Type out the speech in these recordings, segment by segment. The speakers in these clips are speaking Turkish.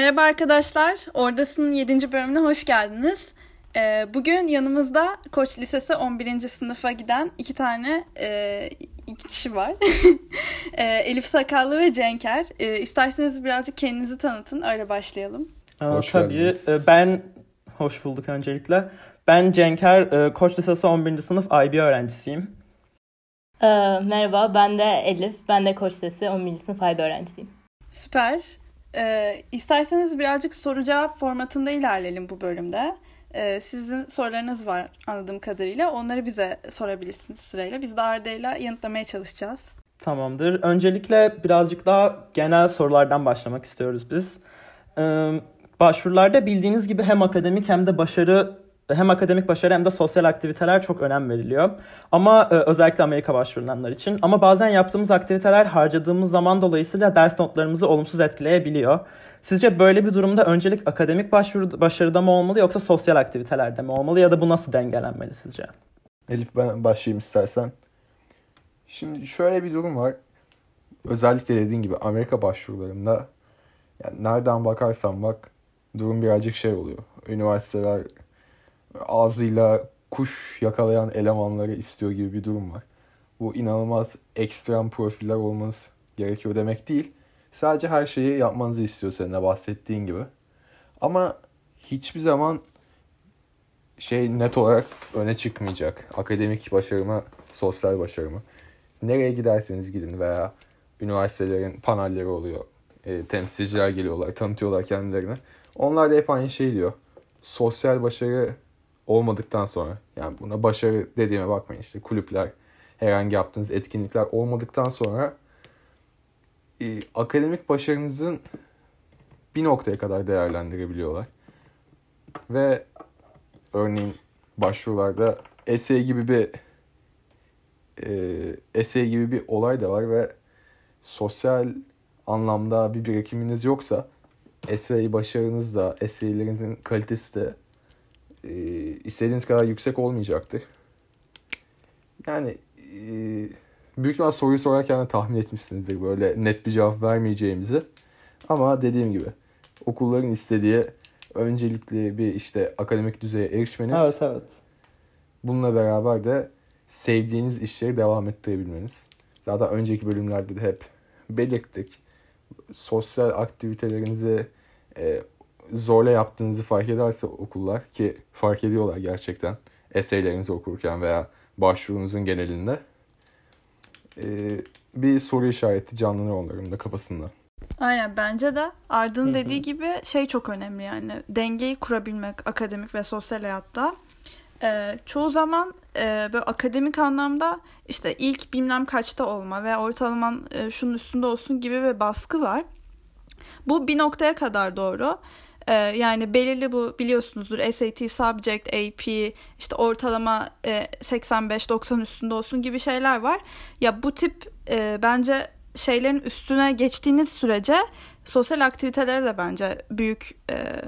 Merhaba arkadaşlar, Ordası'nın 7. bölümüne hoş geldiniz. Ee, bugün yanımızda Koç Lisesi 11. sınıfa giden iki tane e, iki kişi var. e, Elif Sakallı ve Cenker. E, isterseniz birazcık kendinizi tanıtın, öyle başlayalım. Hoş Tabii, geldiniz. E, ben, hoş bulduk öncelikle. Ben Cenker, e, Koç Lisesi 11. sınıf IB öğrencisiyim. Ee, merhaba, ben de Elif. Ben de Koç Lisesi 11. sınıf IB öğrencisiyim. Süper. Ee, isterseniz birazcık soru cevap formatında ilerleyelim bu bölümde. Ee, sizin sorularınız var anladığım kadarıyla. Onları bize sorabilirsiniz sırayla. Biz de Arda'yla yanıtlamaya çalışacağız. Tamamdır. Öncelikle birazcık daha genel sorulardan başlamak istiyoruz biz. Ee, başvurularda bildiğiniz gibi hem akademik hem de başarı hem akademik başarı hem de sosyal aktiviteler çok önem veriliyor. Ama e, özellikle Amerika başvurulanlar için. Ama bazen yaptığımız aktiviteler harcadığımız zaman dolayısıyla ders notlarımızı olumsuz etkileyebiliyor. Sizce böyle bir durumda öncelik akademik başvuru, başarıda mı olmalı yoksa sosyal aktivitelerde mi olmalı ya da bu nasıl dengelenmeli sizce? Elif ben başlayayım istersen. Şimdi şöyle bir durum var. Özellikle dediğin gibi Amerika başvurularında yani nereden bakarsan bak durum birazcık şey oluyor. Üniversiteler ağzıyla kuş yakalayan elemanları istiyor gibi bir durum var. Bu inanılmaz ekstrem profiller olmanız gerekiyor demek değil. Sadece her şeyi yapmanızı istiyor senin de bahsettiğin gibi. Ama hiçbir zaman şey net olarak öne çıkmayacak. Akademik başarımı, sosyal başarımı. Nereye giderseniz gidin veya üniversitelerin panelleri oluyor. E, temsilciler geliyorlar, tanıtıyorlar kendilerini. Onlar da hep aynı şey diyor. Sosyal başarı olmadıktan sonra yani buna başarı dediğime bakmayın işte kulüpler herhangi yaptığınız etkinlikler olmadıktan sonra e, akademik başarınızın bir noktaya kadar değerlendirebiliyorlar. Ve örneğin başvurularda essay gibi bir e, essay gibi bir olay da var ve sosyal anlamda bir birikiminiz yoksa essay başarınız da essaylerinizin kalitesi de e, istediğiniz kadar yüksek olmayacaktır. Yani e, büyük ihtimal soruyu sorarken de tahmin etmişsinizdir böyle net bir cevap vermeyeceğimizi. Ama dediğim gibi okulların istediği öncelikli bir işte akademik düzeye erişmeniz. Evet evet. Bununla beraber de sevdiğiniz işleri devam ettirebilmeniz. Zaten önceki bölümlerde de hep belirttik. Sosyal aktivitelerinizi e, zorla yaptığınızı fark ederse okullar ki fark ediyorlar gerçekten eseylerinizi okurken veya başvurunuzun genelinde e, bir soru işareti canlanır onların da kafasında. Aynen bence de Arda'nın dediği gibi şey çok önemli yani dengeyi kurabilmek akademik ve sosyal hayatta. Ee, çoğu zaman e, böyle akademik anlamda işte ilk bilmem kaçta olma ve ortalaman e, şunun üstünde olsun gibi bir baskı var. Bu bir noktaya kadar doğru. Ee, yani belirli bu biliyorsunuzdur SAT, Subject, AP, işte ortalama e, 85-90 üstünde olsun gibi şeyler var. Ya bu tip e, bence şeylerin üstüne geçtiğiniz sürece sosyal aktivitelere de bence büyük e,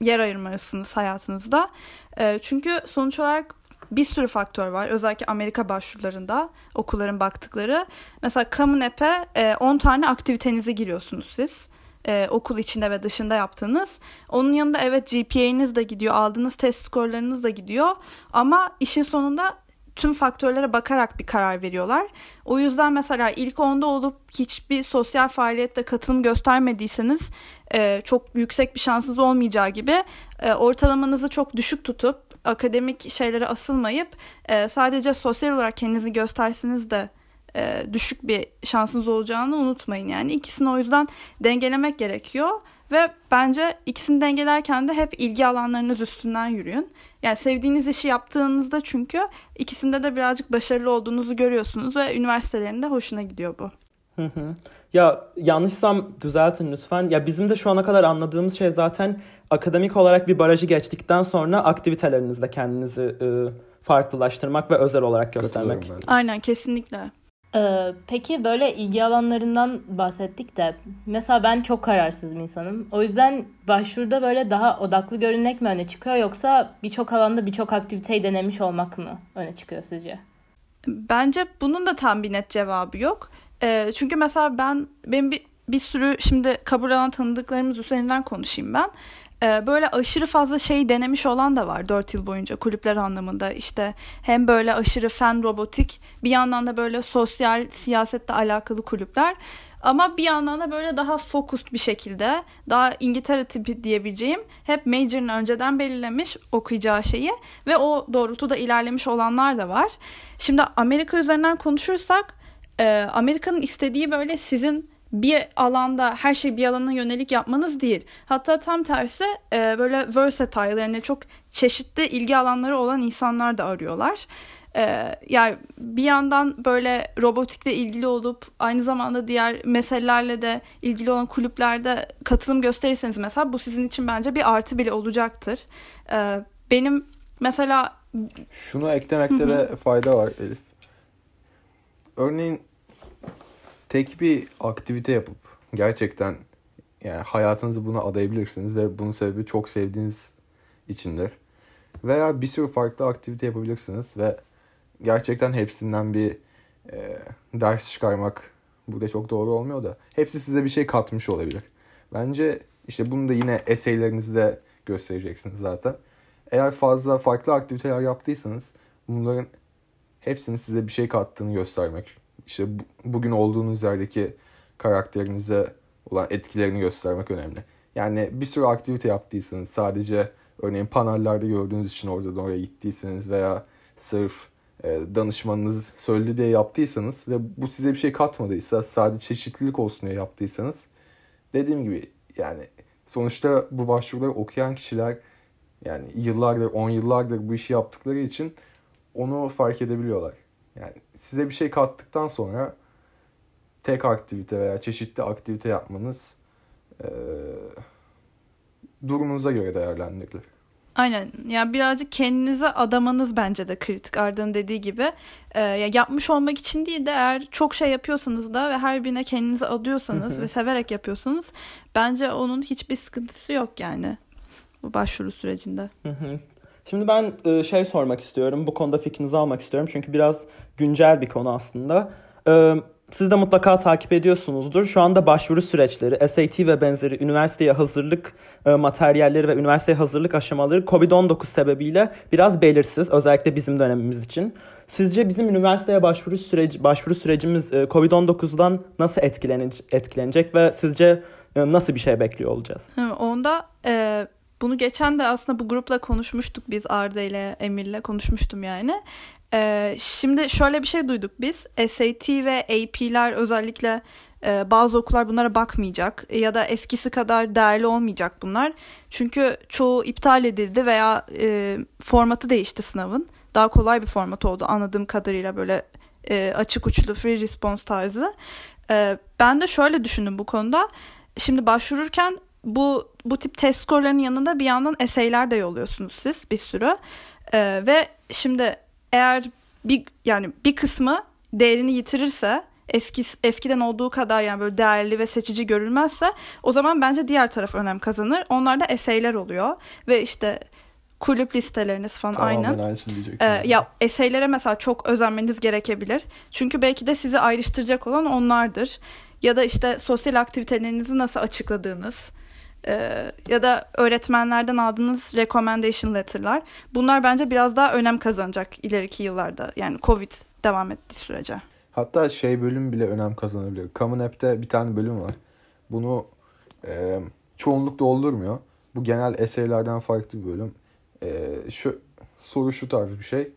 yer ayırmalısınız hayatınızda. E, çünkü sonuç olarak bir sürü faktör var. Özellikle Amerika başvurularında okulların baktıkları. Mesela Common App'e e, 10 tane aktivitenizi giriyorsunuz siz e, okul içinde ve dışında yaptığınız. Onun yanında evet GPA'niz de gidiyor, aldığınız test skorlarınız da gidiyor ama işin sonunda tüm faktörlere bakarak bir karar veriyorlar. O yüzden mesela ilk onda olup hiçbir sosyal faaliyette katılım göstermediyseniz e, çok yüksek bir şansınız olmayacağı gibi e, ortalamanızı çok düşük tutup akademik şeylere asılmayıp e, sadece sosyal olarak kendinizi gösterseniz de e, düşük bir şansınız olacağını unutmayın yani. ikisini o yüzden dengelemek gerekiyor ve bence ikisini dengelerken de hep ilgi alanlarınız üstünden yürüyün. Yani sevdiğiniz işi yaptığınızda çünkü ikisinde de birazcık başarılı olduğunuzu görüyorsunuz ve üniversitelerinde hoşuna gidiyor bu. Hı hı. Ya yanlışsam düzeltin lütfen. Ya bizim de şu ana kadar anladığımız şey zaten akademik olarak bir barajı geçtikten sonra aktivitelerinizle kendinizi e, farklılaştırmak ve özel olarak göstermek. Aynen kesinlikle. Ee, peki böyle ilgi alanlarından bahsettik de mesela ben çok kararsız bir insanım. O yüzden başvuruda böyle daha odaklı görünmek mi öne çıkıyor yoksa birçok alanda birçok aktiviteyi denemiş olmak mı öne çıkıyor sizce? Bence bunun da tam bir net cevabı yok. Ee, çünkü mesela ben benim bir bir sürü şimdi kabul alan tanıdıklarımız üzerinden konuşayım ben. Ee, böyle aşırı fazla şey denemiş olan da var 4 yıl boyunca kulüpler anlamında işte hem böyle aşırı fen robotik bir yandan da böyle sosyal siyasetle alakalı kulüpler ama bir yandan da böyle daha focused bir şekilde daha İngiltere tipi diyebileceğim hep major'ın önceden belirlemiş okuyacağı şeyi ve o doğrultuda ilerlemiş olanlar da var. Şimdi Amerika üzerinden konuşursak e, Amerika'nın istediği böyle sizin bir alanda her şey bir alana yönelik yapmanız değil. Hatta tam tersi e, böyle versatile yani çok çeşitli ilgi alanları olan insanlar da arıyorlar. Ee, yani bir yandan böyle robotikle ilgili olup aynı zamanda diğer meselelerle de ilgili olan kulüplerde katılım gösterirseniz mesela bu sizin için bence bir artı bile olacaktır. Ee, benim mesela şunu eklemekte de fayda var Elif. Örneğin tek bir aktivite yapıp gerçekten yani hayatınızı buna adayabilirsiniz ve bunun sebebi çok sevdiğiniz içindir. Veya bir sürü farklı aktivite yapabilirsiniz ve gerçekten hepsinden bir e, ders çıkarmak burada çok doğru olmuyor da hepsi size bir şey katmış olabilir. Bence işte bunu da yine eseylerinizde göstereceksiniz zaten. Eğer fazla farklı aktiviteler yaptıysanız bunların hepsinin size bir şey kattığını göstermek. İşte bugün olduğunuz yerdeki karakterinize olan etkilerini göstermek önemli. Yani bir sürü aktivite yaptıysanız sadece örneğin panellerde gördüğünüz için orada oraya gittiyseniz veya sırf e, danışmanınız söyledi diye yaptıysanız ve bu size bir şey katmadıysa sadece çeşitlilik olsun diye yaptıysanız dediğim gibi yani sonuçta bu başvuruları okuyan kişiler yani yıllardır, on yıllardır bu işi yaptıkları için onu fark edebiliyorlar. Yani size bir şey kattıktan sonra tek aktivite veya çeşitli aktivite yapmanız e, durumunuza göre değerlendirilir. Aynen. Yani birazcık kendinize adamanız bence de kritik. Arda'nın dediği gibi. Ya yapmış olmak için değil de eğer çok şey yapıyorsanız da ve her birine kendinize adıyorsanız ve severek yapıyorsanız bence onun hiçbir sıkıntısı yok yani bu başvuru sürecinde. Şimdi ben e, şey sormak istiyorum. Bu konuda fikrinizi almak istiyorum. Çünkü biraz güncel bir konu aslında. Ee, siz de mutlaka takip ediyorsunuzdur. Şu anda başvuru süreçleri, SAT ve benzeri üniversiteye hazırlık e, materyalleri ve üniversiteye hazırlık aşamaları COVID-19 sebebiyle biraz belirsiz. Özellikle bizim dönemimiz için. Sizce bizim üniversiteye başvuru süreci başvuru sürecimiz e, COVID-19'dan nasıl etkilenecek, etkilenecek ve sizce e, nasıl bir şey bekliyor olacağız? Onda e, bunu geçen de aslında bu grupla konuşmuştuk biz Arda ile Emir'le konuşmuştum yani. Ee, şimdi şöyle bir şey duyduk biz. SAT ve AP'ler özellikle e, bazı okullar bunlara bakmayacak ya da eskisi kadar değerli olmayacak bunlar. Çünkü çoğu iptal edildi veya e, formatı değişti sınavın. Daha kolay bir format oldu anladığım kadarıyla böyle e, açık uçlu free response tarzı. E, ben de şöyle düşündüm bu konuda. Şimdi başvururken bu bu tip test skorlarının yanında bir yandan eseyler de yolluyorsunuz siz bir sürü. E, ve şimdi eğer bir yani bir kısmı değerini yitirirse eski eskiden olduğu kadar yani böyle değerli ve seçici görülmezse o zaman bence diğer taraf önem kazanır. Onlar da eseyler oluyor ve işte kulüp listeleriniz falan Tamamen aynı. Ee, ya eseylere mesela çok özenmeniz gerekebilir. Çünkü belki de sizi ayrıştıracak olan onlardır. Ya da işte sosyal aktivitelerinizi nasıl açıkladığınız e, ya da öğretmenlerden aldığınız recommendation letter'lar. Bunlar bence biraz daha önem kazanacak ileriki yıllarda. Yani Covid devam ettiği sürece. Hatta şey bölüm bile önem kazanabilir. Common App'te bir tane bölüm var. Bunu e, çoğunluk doldurmuyor. Bu genel eseylerden farklı bir bölüm. E, şu soru şu tarz bir şey.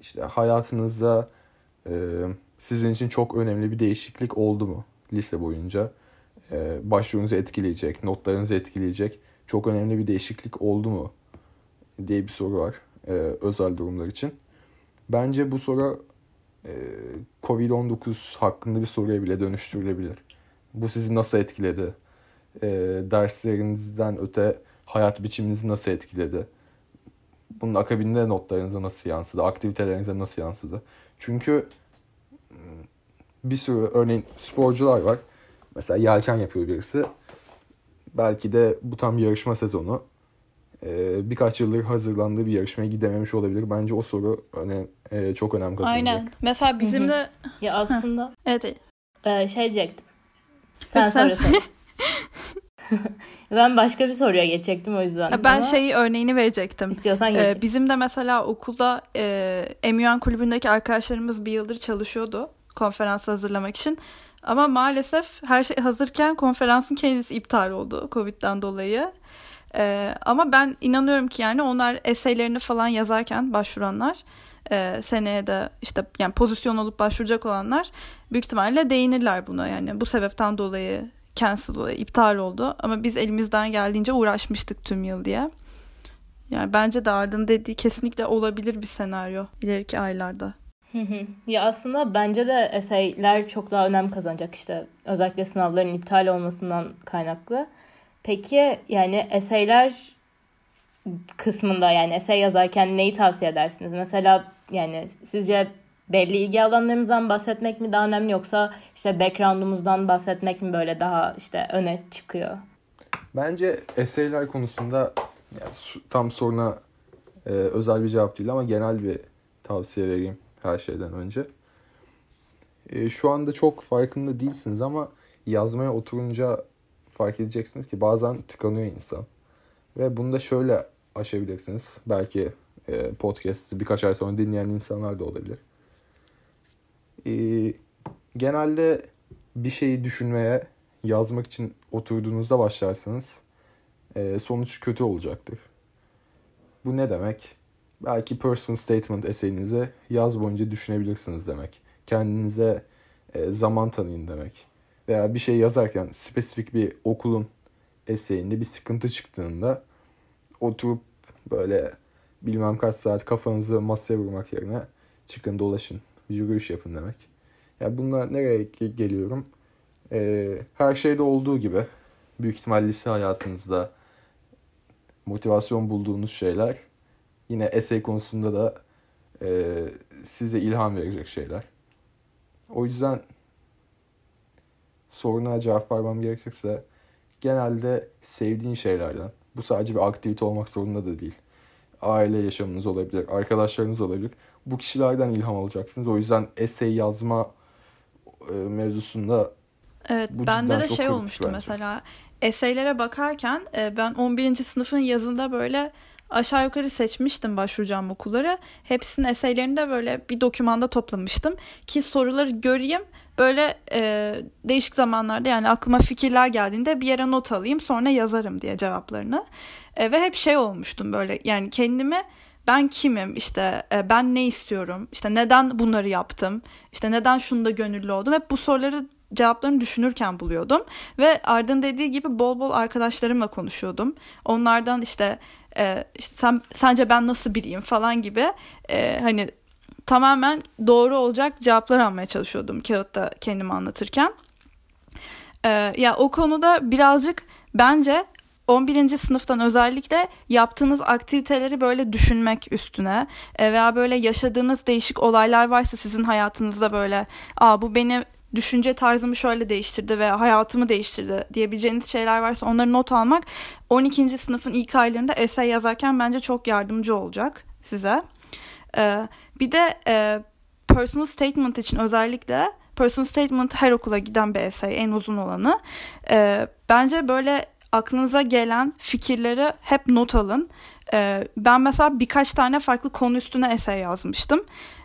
İşte hayatınızda e, sizin için çok önemli bir değişiklik oldu mu lise boyunca? E, başvurunuzu etkileyecek, notlarınızı etkileyecek çok önemli bir değişiklik oldu mu diye bir soru var e, özel durumlar için. Bence bu soru e, Covid-19 hakkında bir soruya bile dönüştürülebilir. Bu sizi nasıl etkiledi? E, derslerinizden öte hayat biçiminizi nasıl etkiledi? Bunun akabinde notlarınıza nasıl yansıdı? Aktivitelerinize nasıl yansıdı? Çünkü bir sürü örneğin sporcular var Mesela yelken yapıyor birisi. Belki de bu tam yarışma sezonu. Ee, birkaç yıldır hazırlandığı bir yarışmaya gidememiş olabilir. Bence o soru öne, e, çok önem kazanacak. Aynen. Mesela bizim de... ya aslında... evet. E, şey diyecektim. Sen, sen soru sor. ben başka bir soruya geçecektim o yüzden. Ben Ama şeyi örneğini verecektim. İstiyorsan geç. Ee, bizim de mesela okulda e, MUN kulübündeki arkadaşlarımız bir yıldır çalışıyordu konferans hazırlamak için. Ama maalesef her şey hazırken konferansın kendisi iptal oldu Covid'den dolayı. Ee, ama ben inanıyorum ki yani onlar eseylerini falan yazarken başvuranlar e, seneye de işte yani pozisyon olup başvuracak olanlar büyük ihtimalle değinirler buna yani bu sebepten dolayı cancel iptal oldu ama biz elimizden geldiğince uğraşmıştık tüm yıl diye. Yani bence de Ardın dediği kesinlikle olabilir bir senaryo ileriki aylarda. Ya aslında bence de eseyler çok daha önem kazanacak işte özellikle sınavların iptal olmasından kaynaklı. Peki yani eseyler kısmında yani esey yazarken neyi tavsiye edersiniz? Mesela yani sizce belli ilgi alanlarımızdan bahsetmek mi daha önemli yoksa işte background'umuzdan bahsetmek mi böyle daha işte öne çıkıyor? Bence eseyler konusunda yani tam soruna e, özel bir cevap değil ama genel bir tavsiye vereyim her şeyden önce. E, şu anda çok farkında değilsiniz ama yazmaya oturunca fark edeceksiniz ki bazen tıkanıyor insan. Ve bunu da şöyle aşabilirsiniz. Belki e, podcast'ı birkaç ay sonra dinleyen insanlar da olabilir. E, genelde bir şeyi düşünmeye, yazmak için oturduğunuzda başlarsanız e, sonuç kötü olacaktır. Bu ne demek? Belki personal statement eseyinizi yaz boyunca düşünebilirsiniz demek. Kendinize e, zaman tanıyın demek. Veya bir şey yazarken spesifik bir okulun eseyinde bir sıkıntı çıktığında oturup böyle bilmem kaç saat kafanızı masaya vurmak yerine çıkın dolaşın, yürüyüş yapın demek. Ya yani bununla nereye geliyorum? Ee, her şeyde olduğu gibi büyük ihtimal lise hayatınızda motivasyon bulduğunuz şeyler yine essay konusunda da e, size ilham verecek şeyler. O yüzden soruna cevap vermem gerekirse genelde sevdiğin şeylerden bu sadece bir aktivite olmak zorunda da değil. Aile yaşamınız olabilir, arkadaşlarınız olabilir. Bu kişilerden ilham alacaksınız. O yüzden essay yazma e, mevzusunda Evet, bu bende de şey olmuştu bence. mesela. Eseylere bakarken e, ben 11. sınıfın yazında böyle aşağı yukarı seçmiştim başvuracağım okulları. Hepsinin eseylerini de böyle bir dokümanda toplamıştım ki soruları göreyim. Böyle e, değişik zamanlarda yani aklıma fikirler geldiğinde bir yere not alayım sonra yazarım diye cevaplarını. E, ve hep şey olmuştum böyle yani kendimi ben kimim işte e, ben ne istiyorum işte neden bunları yaptım işte neden şunda gönüllü oldum hep bu soruları cevaplarını düşünürken buluyordum ve Ardın dediği gibi bol bol arkadaşlarımla konuşuyordum onlardan işte e, işte sen sence ben nasıl biriyim falan gibi e, hani tamamen doğru olacak cevaplar almaya çalışıyordum kağıtta kendimi anlatırken. E, ya o konuda birazcık bence 11. sınıftan özellikle yaptığınız aktiviteleri böyle düşünmek üstüne e, veya böyle yaşadığınız değişik olaylar varsa sizin hayatınızda böyle aa bu beni düşünce tarzımı şöyle değiştirdi ve hayatımı değiştirdi diyebileceğiniz şeyler varsa onları not almak 12. sınıfın ilk aylarında essay yazarken bence çok yardımcı olacak size. Ee, bir de e, personal statement için özellikle personal statement her okula giden bir essay en uzun olanı. Ee, bence böyle aklınıza gelen fikirleri hep not alın. Ee, ben mesela birkaç tane farklı konu üstüne essay yazmıştım.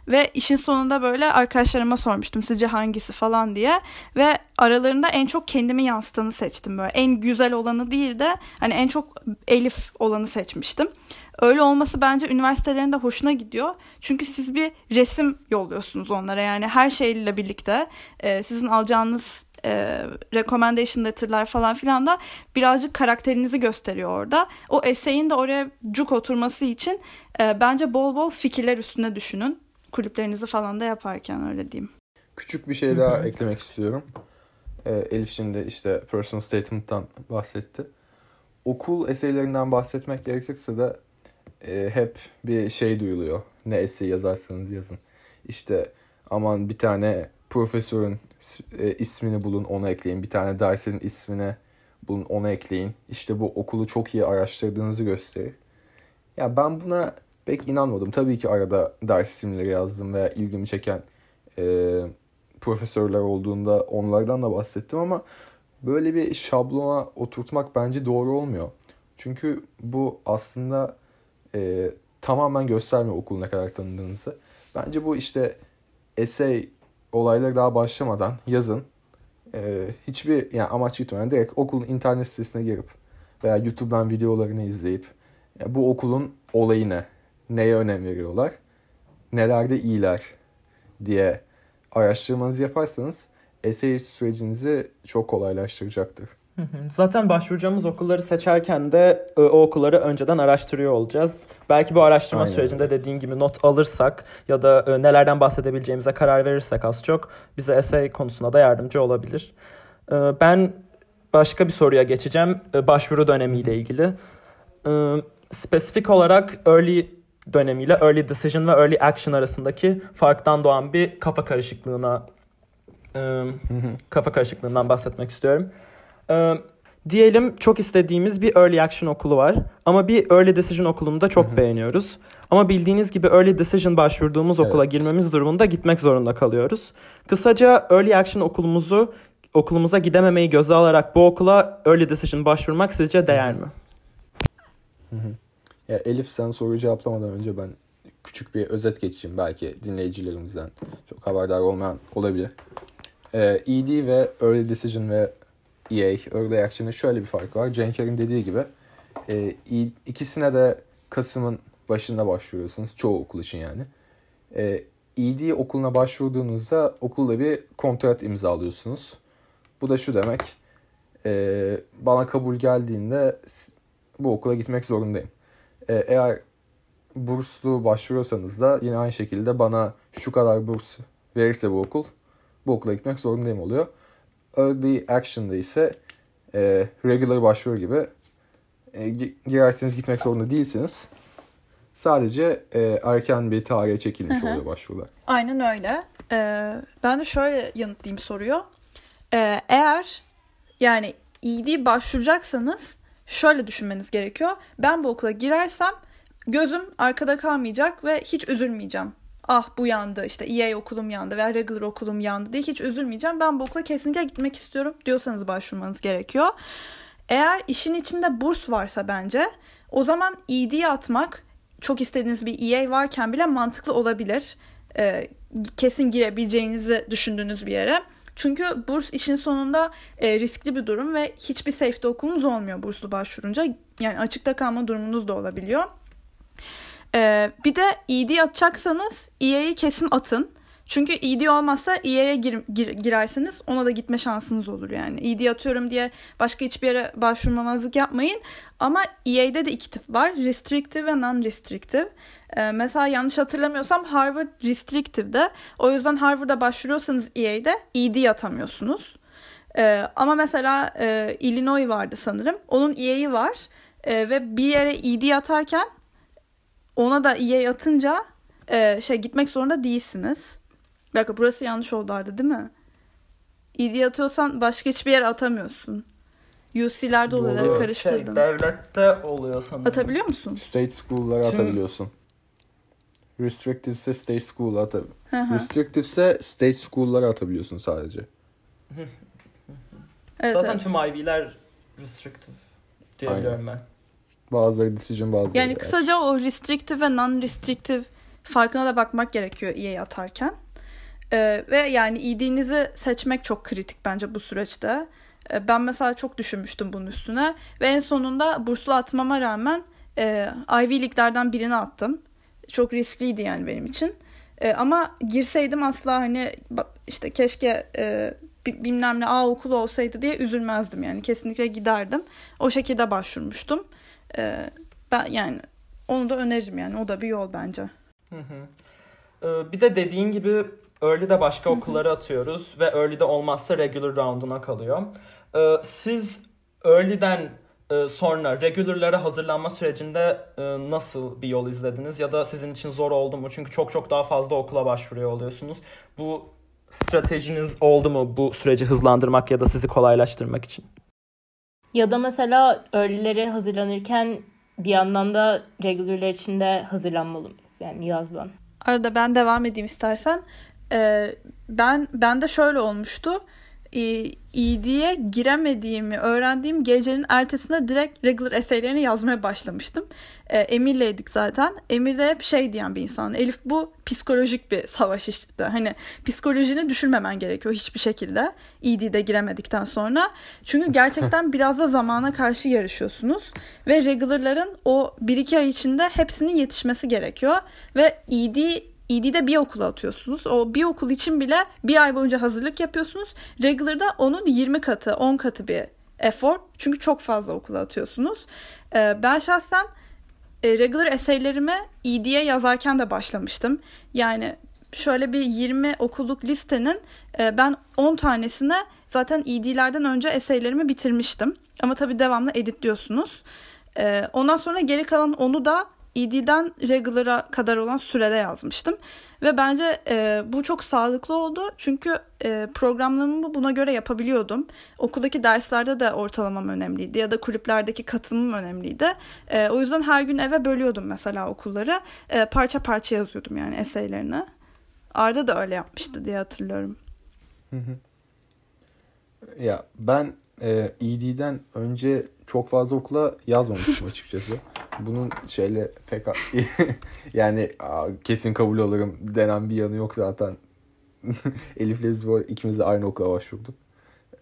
Ve işin sonunda böyle arkadaşlarıma sormuştum sizce hangisi falan diye. Ve aralarında en çok kendimi yansıtanı seçtim böyle. En güzel olanı değil de hani en çok Elif olanı seçmiştim. Öyle olması bence üniversitelerin de hoşuna gidiyor. Çünkü siz bir resim yolluyorsunuz onlara. Yani her şeyle birlikte e, sizin alacağınız e, recommendation letter'lar falan filan da birazcık karakterinizi gösteriyor orada. O eseyin de oraya cuk oturması için e, bence bol bol fikirler üstüne düşünün kulüplerinizi falan da yaparken öyle diyeyim. Küçük bir şey daha eklemek istiyorum. Ee, Elif şimdi işte personal statement'tan bahsetti. Okul eseylerinden bahsetmek gerekirse de e, hep bir şey duyuluyor. Ne essay yazarsanız yazın. İşte aman bir tane profesörün e, ismini bulun ona ekleyin. Bir tane dersin ismini bulun ona ekleyin. İşte bu okulu çok iyi araştırdığınızı gösterir. Ya ben buna pek inanmadım. Tabii ki arada ders isimleri yazdım veya ilgimi çeken e, profesörler olduğunda onlardan da bahsettim ama böyle bir şablona oturtmak bence doğru olmuyor. Çünkü bu aslında e, tamamen göstermiyor okul ne kadar tanıdığınızı. Bence bu işte essay olayları daha başlamadan yazın. E, hiçbir yani amaç gitmeden direkt okulun internet sitesine girip veya YouTube'dan videolarını izleyip bu okulun olayı ne? Neye önem veriyorlar? Nelerde iyiler diye araştırmanızı yaparsanız essay sürecinizi çok kolaylaştıracaktır. Zaten başvuracağımız okulları seçerken de e, o okulları önceden araştırıyor olacağız. Belki bu araştırma Aynen sürecinde dediğin gibi not alırsak ya da e, nelerden bahsedebileceğimize karar verirsek az çok bize essay konusunda da yardımcı olabilir. E, Ben başka bir soruya geçeceğim başvuru dönemiyle ilgili. Spesifik olarak early dönemiyle early decision ve early action arasındaki farktan doğan bir kafa karışıklığına e, kafa karışıklığından bahsetmek istiyorum. Diyelim çok istediğimiz bir early action okulu var ama bir early decision okulunu da çok beğeniyoruz. Ama bildiğiniz gibi early decision başvurduğumuz okula Evet. girmemiz durumunda gitmek zorunda kalıyoruz. Kısaca early action okulumuzu okulumuza gidememeyi göze alarak bu okula early decision başvurmak sizce değer mi? Ya Elif sen soruyu cevaplamadan önce ben küçük bir özet geçeyim. Belki dinleyicilerimizden çok haberdar olmayan olabilir. Ee, ED ve Early Decision ve EA, Early Action'ın şöyle bir farkı var. Cenker'in dediği gibi e, ikisine de Kasım'ın başında başvuruyorsunuz. Çoğu okul için yani. E, ED okuluna başvurduğunuzda okulla bir kontrat imzalıyorsunuz. Bu da şu demek. e, bana kabul geldiğinde bu okula gitmek zorundayım. E, eğer burslu başvuruyorsanız da yine aynı şekilde bana şu kadar burs verirse bu okul bu okula gitmek zorundayım oluyor. Early Action'da ise e, regular başvuru gibi e, gi- girerseniz gitmek zorunda değilsiniz. Sadece e, erken bir tarihe çekilmiş Hı hı. oluyor başvurular. Aynen öyle. Ee, ben de şöyle yanıtlayayım soruyu. Ee, eğer yani ED başvuracaksanız şöyle düşünmeniz gerekiyor. Ben bu okula girersem gözüm arkada kalmayacak ve hiç üzülmeyeceğim. Ah bu yandı işte EA okulum yandı veya regular okulum yandı diye hiç üzülmeyeceğim. Ben bu okula kesinlikle gitmek istiyorum diyorsanız başvurmanız gerekiyor. Eğer işin içinde burs varsa bence o zaman ED'ye atmak çok istediğiniz bir EA varken bile mantıklı olabilir. Ee, kesin girebileceğinizi düşündüğünüz bir yere. Çünkü burs işin sonunda e, riskli bir durum ve hiçbir safety okulunuz olmuyor burslu başvurunca. Yani açıkta kalma durumunuz da olabiliyor. Ee, bir de ED atacaksanız EA'yi kesin atın. Çünkü ED olmazsa EA'ye gir, gir- girerseniz ona da gitme şansınız olur yani. ED atıyorum diye başka hiçbir yere başvurmamazlık yapmayın. Ama EA'de de iki tip var. Restrictive ve non-restrictive. Ee, mesela yanlış hatırlamıyorsam Harvard restrictive'de. O yüzden Harvard'a başvuruyorsanız EA'de ED atamıyorsunuz. Ee, ama mesela e, Illinois vardı sanırım. Onun EA'yi var. Ee, ve bir yere ED atarken ona da EA atınca e, şey gitmek zorunda değilsiniz. Bir dakika burası yanlış oldu Arda değil mi? ED atıyorsan başka hiçbir yere atamıyorsun. UC'lerde oluyor Doğru. karıştırdım. Şey, devlette oluyor sanırım. Atabiliyor musun? State school'lara atabiliyorsun. Restrictive ise state school'a atabiliyorsun. Restrictive ise state school'lara atabiliyorsun sadece. Evet, Zaten evet. tüm Ivy'ler restrictive diye biliyorum ben. Bazıları decision bazıları. Yani kısaca o restrictive ve non-restrictive farkına da bakmak gerekiyor EA atarken. Ee, ve yani ED'nizi seçmek çok kritik bence bu süreçte. Ee, ben mesela çok düşünmüştüm bunun üstüne. Ve en sonunda burslu atmama rağmen e, Ivy League'lerden birini attım. Çok riskliydi yani benim için. E, ama girseydim asla hani işte keşke e, bi- bilmem ne A okulu olsaydı diye üzülmezdim yani. Kesinlikle giderdim. O şekilde başvurmuştum. E, ben yani onu da öneririm yani. O da bir yol bence. Hı hı. Ee, Bir de dediğin gibi early'de başka okullara atıyoruz ve early'de olmazsa regular round'una kalıyor. Ee, Siz early'den e, sonra regular'lara hazırlanma sürecinde e, nasıl bir yol izlediniz ya da sizin için zor oldu mu? Çünkü çok çok daha fazla okula başvuruyor oluyorsunuz. Bu stratejiniz oldu mu bu süreci hızlandırmak ya da sizi kolaylaştırmak için? Ya da mesela early'lere hazırlanırken bir yandan da regular'lar için de hazırlanmalı mıyız? Yani yazdan. Arada ben devam edeyim istersen. Ee, ben ben de şöyle olmuştu. ED'ye giremediğimi öğrendiğim gecenin ertesinde direkt regular essaylerini yazmaya başlamıştım. E, Emir'leydik zaten. Emir de hep şey diyen bir insan. Elif bu psikolojik bir savaş işte. Hani psikolojini düşürmemen gerekiyor hiçbir şekilde. ED'de giremedikten sonra. Çünkü gerçekten biraz da zamana karşı yarışıyorsunuz. Ve regularların o 1-2 ay içinde hepsinin yetişmesi gerekiyor. Ve ED ED'de bir okula atıyorsunuz. O bir okul için bile bir ay boyunca hazırlık yapıyorsunuz. Regular'da onun 20 katı, 10 katı bir efor. Çünkü çok fazla okula atıyorsunuz. Ee, ben şahsen e, regular eseylerimi ED'ye yazarken de başlamıştım. Yani şöyle bir 20 okulluk listenin e, ben 10 tanesine zaten ED'lerden önce eseylerimi bitirmiştim. Ama tabii devamlı editliyorsunuz. E, ondan sonra geri kalan onu da ED'den regular'a kadar olan sürede yazmıştım. Ve bence e, bu çok sağlıklı oldu. Çünkü e, programlarımı buna göre yapabiliyordum. Okuldaki derslerde de ortalamam önemliydi. Ya da kulüplerdeki katılımım önemliydi. E, o yüzden her gün eve bölüyordum mesela okulları. E, parça parça yazıyordum yani eseylerini. Arda da öyle yapmıştı diye hatırlıyorum. Ya ben e, ED'den önce çok fazla okula yazmamıştım açıkçası. Bunun şeyle pek yani kesin kabul alırım denen bir yanı yok zaten. Elif'le biz bu ikimiz de aynı okula başvurduk.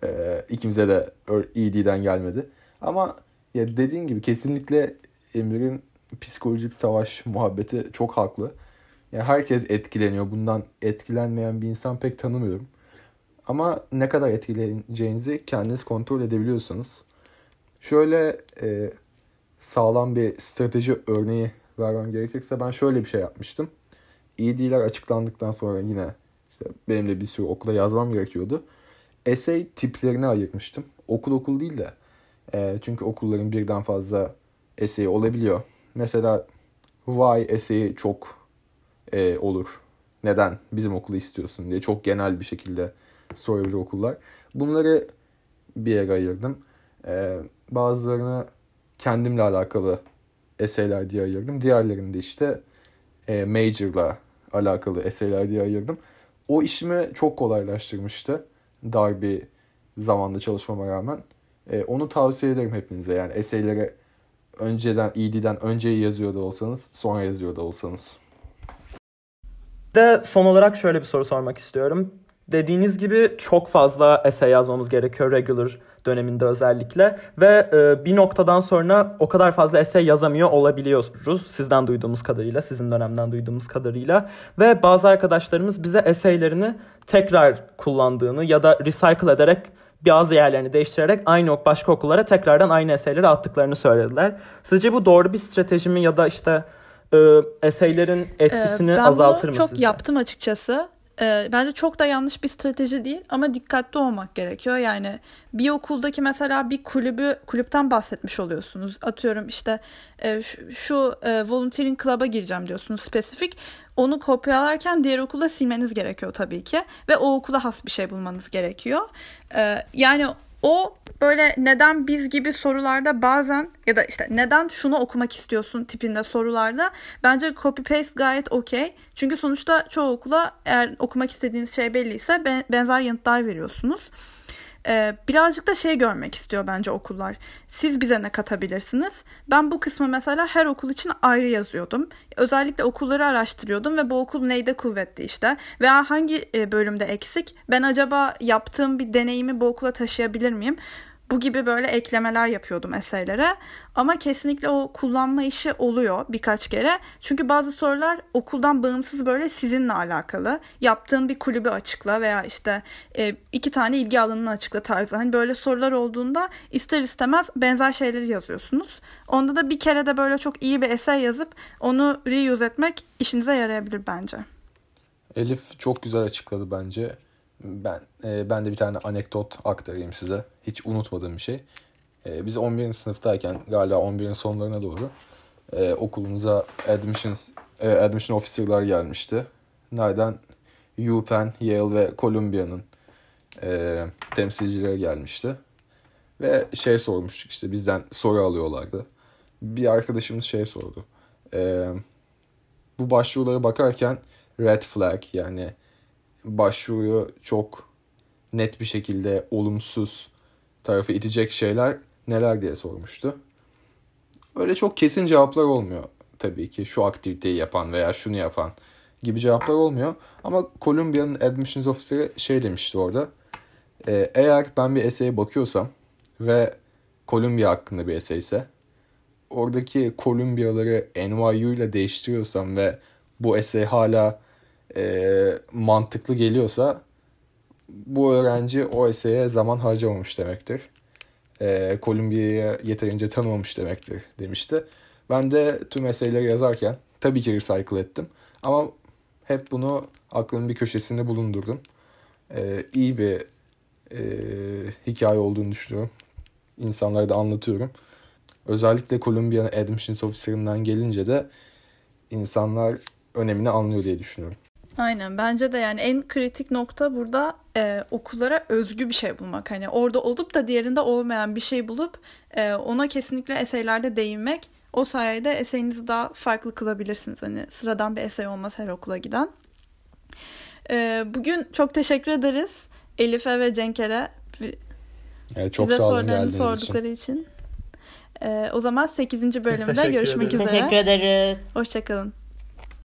Ee, ikimize de ED'den gelmedi. Ama ya dediğin gibi kesinlikle Emir'in psikolojik savaş muhabbeti çok haklı. Yani herkes etkileniyor. Bundan etkilenmeyen bir insan pek tanımıyorum. Ama ne kadar etkileneceğinizi kendiniz kontrol edebiliyorsanız. Şöyle e, sağlam bir strateji örneği vermem gerekirse ben şöyle bir şey yapmıştım. ED'ler açıklandıktan sonra yine işte benim de bir sürü okula yazmam gerekiyordu. Essay tiplerini ayırmıştım. Okul okul değil de. E, çünkü okulların birden fazla essay olabiliyor. Mesela why essay'i çok e, olur. Neden bizim okulu istiyorsun diye çok genel bir şekilde sorabilir okullar. Bunları bir yere ayırdım. E, bazılarını kendimle alakalı eseyler diye ayırdım. Diğerlerini de işte e, major'la alakalı eseyler diye ayırdım. O işimi çok kolaylaştırmıştı. Dar bir zamanda çalışmama rağmen. E, onu tavsiye ederim hepinize. Yani eseyleri önceden, ED'den önce yazıyor da olsanız, sonra yazıyor da olsanız. De son olarak şöyle bir soru sormak istiyorum. Dediğiniz gibi çok fazla essay yazmamız gerekiyor regular döneminde özellikle ve e, bir noktadan sonra o kadar fazla essay yazamıyor olabiliyoruz sizden duyduğumuz kadarıyla, sizin dönemden duyduğumuz kadarıyla ve bazı arkadaşlarımız bize essaylerini tekrar kullandığını ya da recycle ederek bazı yerlerini değiştirerek aynı başka okullara tekrardan aynı eseyleri attıklarını söylediler. Sizce bu doğru bir strateji mi ya da işte e, eseylerin etkisini ee, azaltır mı? Ben bunu çok sizce? yaptım açıkçası. E, bence çok da yanlış bir strateji değil ama dikkatli olmak gerekiyor. Yani bir okuldaki mesela bir kulübü kulüpten bahsetmiş oluyorsunuz. Atıyorum işte e, şu, şu e, volunteering club'a gireceğim diyorsunuz spesifik. Onu kopyalarken diğer okulda silmeniz gerekiyor tabii ki ve o okula has bir şey bulmanız gerekiyor. E, yani o böyle neden biz gibi sorularda bazen ya da işte neden şunu okumak istiyorsun tipinde sorularda bence copy paste gayet okey. Çünkü sonuçta çoğu okula eğer okumak istediğiniz şey belliyse benzer yanıtlar veriyorsunuz. Ee, birazcık da şey görmek istiyor bence okullar. Siz bize ne katabilirsiniz? Ben bu kısmı mesela her okul için ayrı yazıyordum. Özellikle okulları araştırıyordum ve bu okul neyde kuvvetli işte. Veya hangi e, bölümde eksik? Ben acaba yaptığım bir deneyimi bu okula taşıyabilir miyim? Bu gibi böyle eklemeler yapıyordum eseylere. Ama kesinlikle o kullanma işi oluyor birkaç kere. Çünkü bazı sorular okuldan bağımsız böyle sizinle alakalı. Yaptığın bir kulübü açıkla veya işte e, iki tane ilgi alanını açıkla tarzı. Hani böyle sorular olduğunda ister istemez benzer şeyleri yazıyorsunuz. Onda da bir kere de böyle çok iyi bir esey yazıp onu reuse etmek işinize yarayabilir bence. Elif çok güzel açıkladı bence. Ben e, ben de bir tane anekdot aktarayım size. Hiç unutmadığım bir şey. E, biz 11. sınıftayken galiba 11'in sonlarına doğru e, okulumuza admissions e, admission officer'lar gelmişti. Nereden? UPenn, Yale ve Columbia'nın e, temsilcileri gelmişti. Ve şey sormuştuk işte bizden soru alıyorlardı. Bir arkadaşımız şey sordu. E, bu başvurulara bakarken red flag yani başvuruyu çok net bir şekilde olumsuz tarafı itecek şeyler neler diye sormuştu. Öyle çok kesin cevaplar olmuyor tabii ki şu aktiviteyi yapan veya şunu yapan gibi cevaplar olmuyor. Ama Columbia'nın admissions officer'ı şey demişti orada. E, eğer ben bir essay'e bakıyorsam ve Columbia hakkında bir essay ise oradaki Columbia'ları NYU ile değiştiriyorsam ve bu essay hala e, mantıklı geliyorsa bu öğrenci o essay'e zaman harcamamış demektir. E, Columbia'ya yeterince tanımamış demektir demişti. Ben de tüm essay'leri yazarken tabii ki recycle ettim. Ama hep bunu aklımın bir köşesinde bulundurdum. E, iyi bir e, hikaye olduğunu düşünüyorum. İnsanlara da anlatıyorum. Özellikle Columbia'nın admissions officer'ından gelince de insanlar önemini anlıyor diye düşünüyorum. Aynen bence de yani en kritik nokta burada e, okullara özgü bir şey bulmak. Hani orada olup da diğerinde olmayan bir şey bulup e, ona kesinlikle eseylerde değinmek. O sayede eseyinizi daha farklı kılabilirsiniz. Hani sıradan bir esey olmaz her okula giden. E, bugün çok teşekkür ederiz Elif'e ve Cenk'ere evet, çok bize sağ olun sorularını sordukları için. için. E, o zaman 8. bölümde görüşmek ederiz. üzere. Teşekkür ederiz. Hoşçakalın.